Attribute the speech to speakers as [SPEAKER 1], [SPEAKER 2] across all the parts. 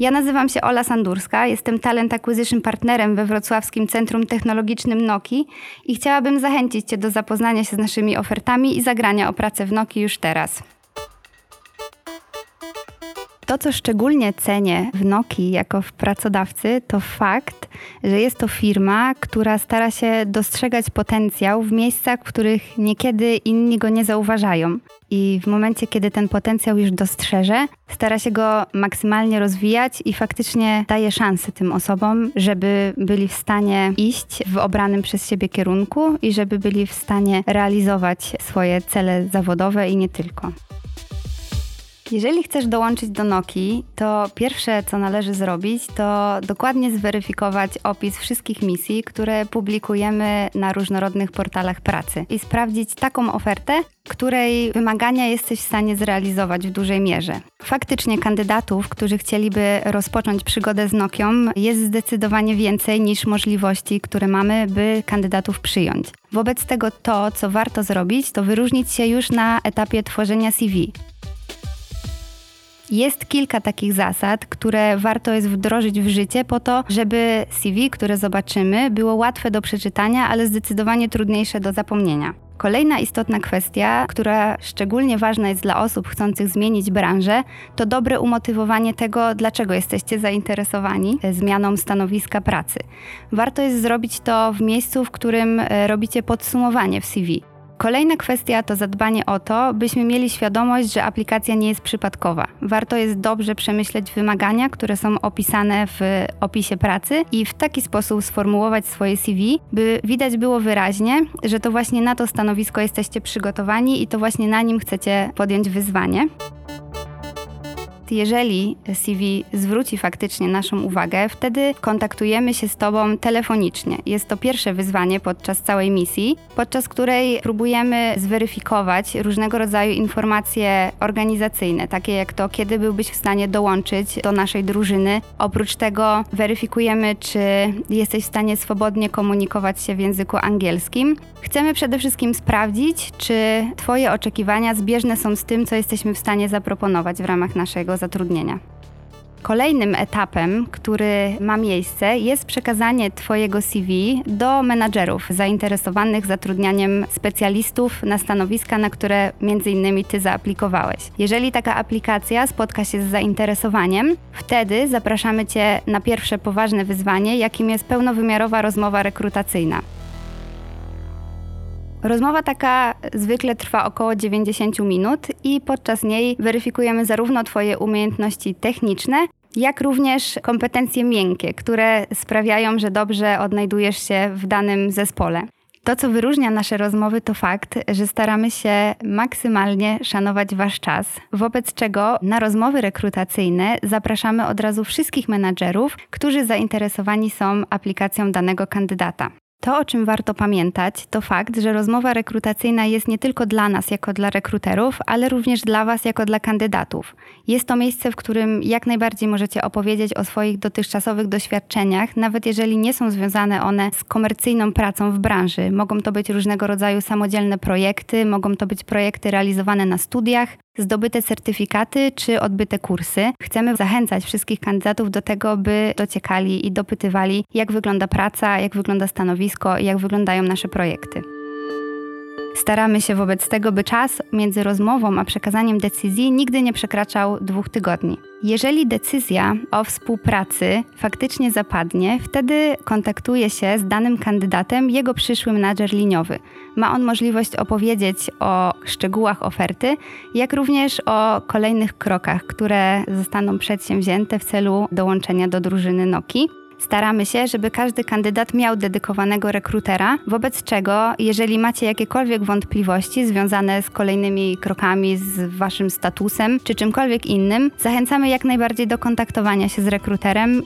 [SPEAKER 1] Ja nazywam się Ola Sandurska, jestem Talent Acquisition Partnerem we Wrocławskim Centrum Technologicznym Noki i chciałabym zachęcić Cię do zapoznania się z naszymi ofertami i zagrania o pracę w Noki już teraz. To, co szczególnie cenię w Nokii jako w pracodawcy, to fakt, że jest to firma, która stara się dostrzegać potencjał w miejscach, w których niekiedy inni go nie zauważają. I w momencie, kiedy ten potencjał już dostrzeże, stara się go maksymalnie rozwijać i faktycznie daje szansę tym osobom, żeby byli w stanie iść w obranym przez siebie kierunku i żeby byli w stanie realizować swoje cele zawodowe i nie tylko. Jeżeli chcesz dołączyć do Noki, to pierwsze, co należy zrobić, to dokładnie zweryfikować opis wszystkich misji, które publikujemy na różnorodnych portalach pracy i sprawdzić taką ofertę, której wymagania jesteś w stanie zrealizować w dużej mierze. Faktycznie kandydatów, którzy chcieliby rozpocząć przygodę z Nokią, jest zdecydowanie więcej niż możliwości, które mamy, by kandydatów przyjąć. Wobec tego to, co warto zrobić, to wyróżnić się już na etapie tworzenia CV. Jest kilka takich zasad, które warto jest wdrożyć w życie po to, żeby CV, które zobaczymy, było łatwe do przeczytania, ale zdecydowanie trudniejsze do zapomnienia. Kolejna istotna kwestia, która szczególnie ważna jest dla osób chcących zmienić branżę, to dobre umotywowanie tego, dlaczego jesteście zainteresowani zmianą stanowiska pracy. Warto jest zrobić to w miejscu, w którym e, robicie podsumowanie w CV. Kolejna kwestia to zadbanie o to, byśmy mieli świadomość, że aplikacja nie jest przypadkowa. Warto jest dobrze przemyśleć wymagania, które są opisane w opisie pracy i w taki sposób sformułować swoje CV, by widać było wyraźnie, że to właśnie na to stanowisko jesteście przygotowani i to właśnie na nim chcecie podjąć wyzwanie jeżeli CV zwróci faktycznie naszą uwagę, wtedy kontaktujemy się z Tobą telefonicznie. Jest to pierwsze wyzwanie podczas całej misji, podczas której próbujemy zweryfikować różnego rodzaju informacje organizacyjne, takie jak to, kiedy byłbyś w stanie dołączyć do naszej drużyny. Oprócz tego weryfikujemy, czy jesteś w stanie swobodnie komunikować się w języku angielskim. Chcemy przede wszystkim sprawdzić, czy Twoje oczekiwania zbieżne są z tym, co jesteśmy w stanie zaproponować w ramach naszego zatrudnienia. Kolejnym etapem, który ma miejsce, jest przekazanie Twojego CV do menadżerów zainteresowanych zatrudnianiem specjalistów na stanowiska, na które między innymi Ty zaaplikowałeś. Jeżeli taka aplikacja spotka się z zainteresowaniem, wtedy zapraszamy Cię na pierwsze poważne wyzwanie, jakim jest pełnowymiarowa rozmowa rekrutacyjna. Rozmowa taka zwykle trwa około 90 minut i podczas niej weryfikujemy zarówno Twoje umiejętności techniczne, jak również kompetencje miękkie, które sprawiają, że dobrze odnajdujesz się w danym zespole. To, co wyróżnia nasze rozmowy, to fakt, że staramy się maksymalnie szanować Wasz czas, wobec czego na rozmowy rekrutacyjne zapraszamy od razu wszystkich menadżerów, którzy zainteresowani są aplikacją danego kandydata. To, o czym warto pamiętać, to fakt, że rozmowa rekrutacyjna jest nie tylko dla nas jako dla rekruterów, ale również dla Was jako dla kandydatów. Jest to miejsce, w którym jak najbardziej możecie opowiedzieć o swoich dotychczasowych doświadczeniach, nawet jeżeli nie są związane one z komercyjną pracą w branży. Mogą to być różnego rodzaju samodzielne projekty, mogą to być projekty realizowane na studiach, zdobyte certyfikaty czy odbyte kursy. Chcemy zachęcać wszystkich kandydatów do tego, by dociekali i dopytywali, jak wygląda praca, jak wygląda stanowisko jak wyglądają nasze projekty. Staramy się wobec tego, by czas między rozmową a przekazaniem decyzji nigdy nie przekraczał dwóch tygodni. Jeżeli decyzja o współpracy faktycznie zapadnie, wtedy kontaktuje się z danym kandydatem jego przyszły menadżer liniowy. Ma on możliwość opowiedzieć o szczegółach oferty, jak również o kolejnych krokach, które zostaną przedsięwzięte w celu dołączenia do drużyny Noki. Staramy się, żeby każdy kandydat miał dedykowanego rekrutera, wobec czego, jeżeli macie jakiekolwiek wątpliwości związane z kolejnymi krokami, z waszym statusem czy czymkolwiek innym, zachęcamy jak najbardziej do kontaktowania się z rekruterem.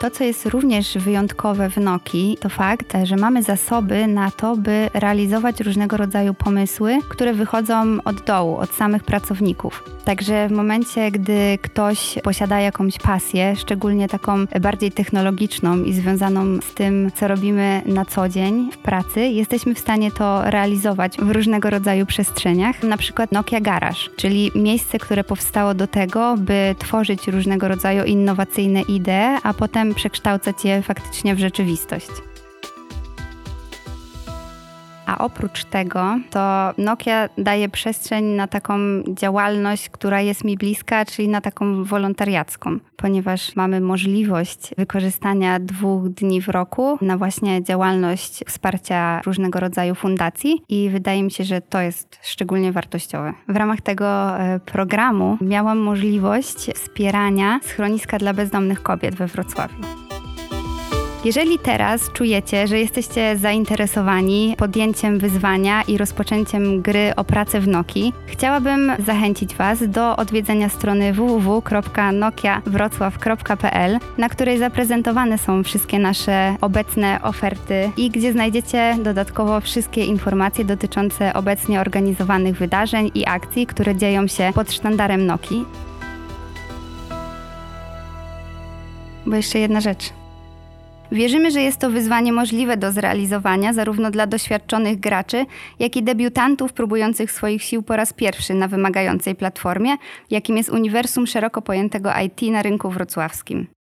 [SPEAKER 1] To, co jest również wyjątkowe w Noki, to fakt, że mamy zasoby na to, by realizować różnego rodzaju pomysły, które wychodzą od dołu, od samych pracowników. Także w momencie, gdy ktoś posiada jakąś pasję, szczególnie taką bardziej technologiczną i związaną z tym, co robimy na co dzień w pracy, jesteśmy w stanie to realizować w różnego rodzaju przestrzeniach, na przykład Nokia Garage, czyli miejsce, które powstało do tego, by tworzyć różnego rodzaju innowacyjne idee, a potem przekształcać je faktycznie w rzeczywistość. A oprócz tego, to Nokia daje przestrzeń na taką działalność, która jest mi bliska, czyli na taką wolontariacką, ponieważ mamy możliwość wykorzystania dwóch dni w roku na właśnie działalność wsparcia różnego rodzaju fundacji i wydaje mi się, że to jest szczególnie wartościowe. W ramach tego e, programu miałam możliwość wspierania schroniska dla bezdomnych kobiet we Wrocławiu. Jeżeli teraz czujecie, że jesteście zainteresowani podjęciem wyzwania i rozpoczęciem gry o pracę w Noki, chciałabym zachęcić Was do odwiedzenia strony www.nokiawrocław.pl, na której zaprezentowane są wszystkie nasze obecne oferty i gdzie znajdziecie dodatkowo wszystkie informacje dotyczące obecnie organizowanych wydarzeń i akcji, które dzieją się pod sztandarem Noki. Bo jeszcze jedna rzecz. Wierzymy, że jest to wyzwanie możliwe do zrealizowania zarówno dla doświadczonych graczy, jak i debiutantów próbujących swoich sił po raz pierwszy na wymagającej platformie, jakim jest uniwersum szeroko pojętego IT na rynku wrocławskim.